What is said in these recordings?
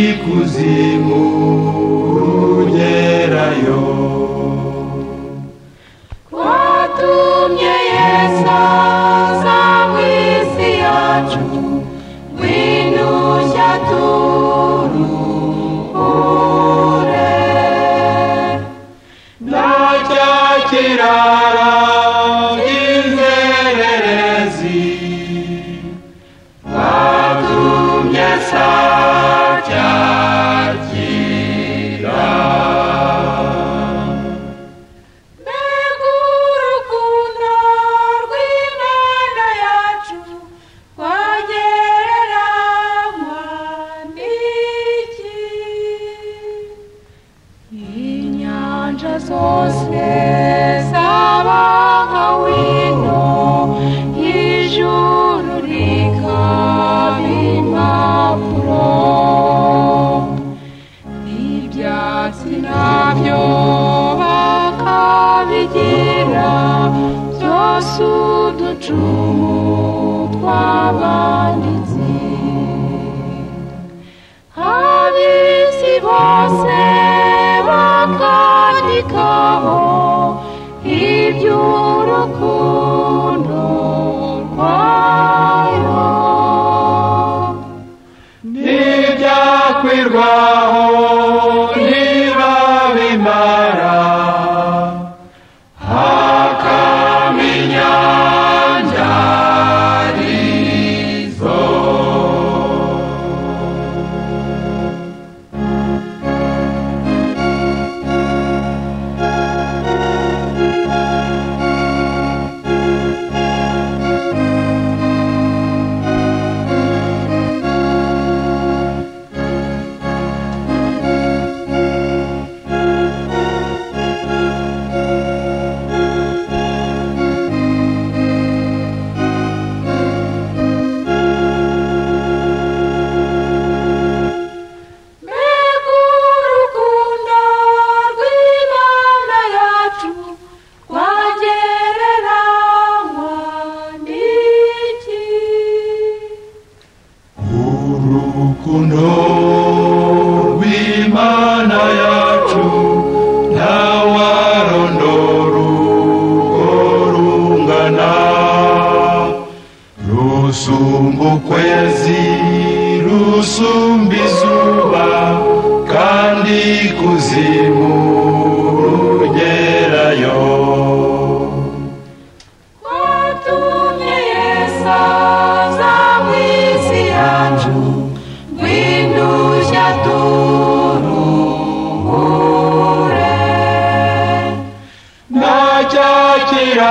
ikuzimu ugerayo watumye yesu aza mu isi yacu ngwino jya turuhure nta cyakirara чуму Твоя летит. Ave si vos rusumba ukwezi rusumba izuba kandi kuzimu rugerayo watumye yesaza mu isi yacu rw'indushya turungure ntacyakira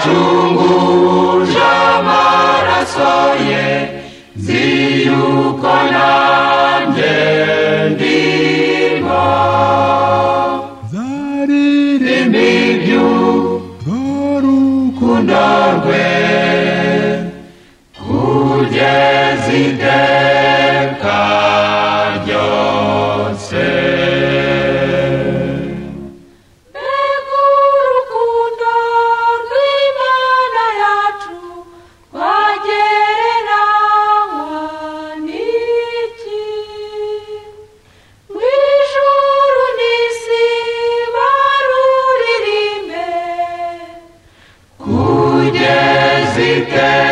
yacunguje amaraso ye ziyuko nawe again.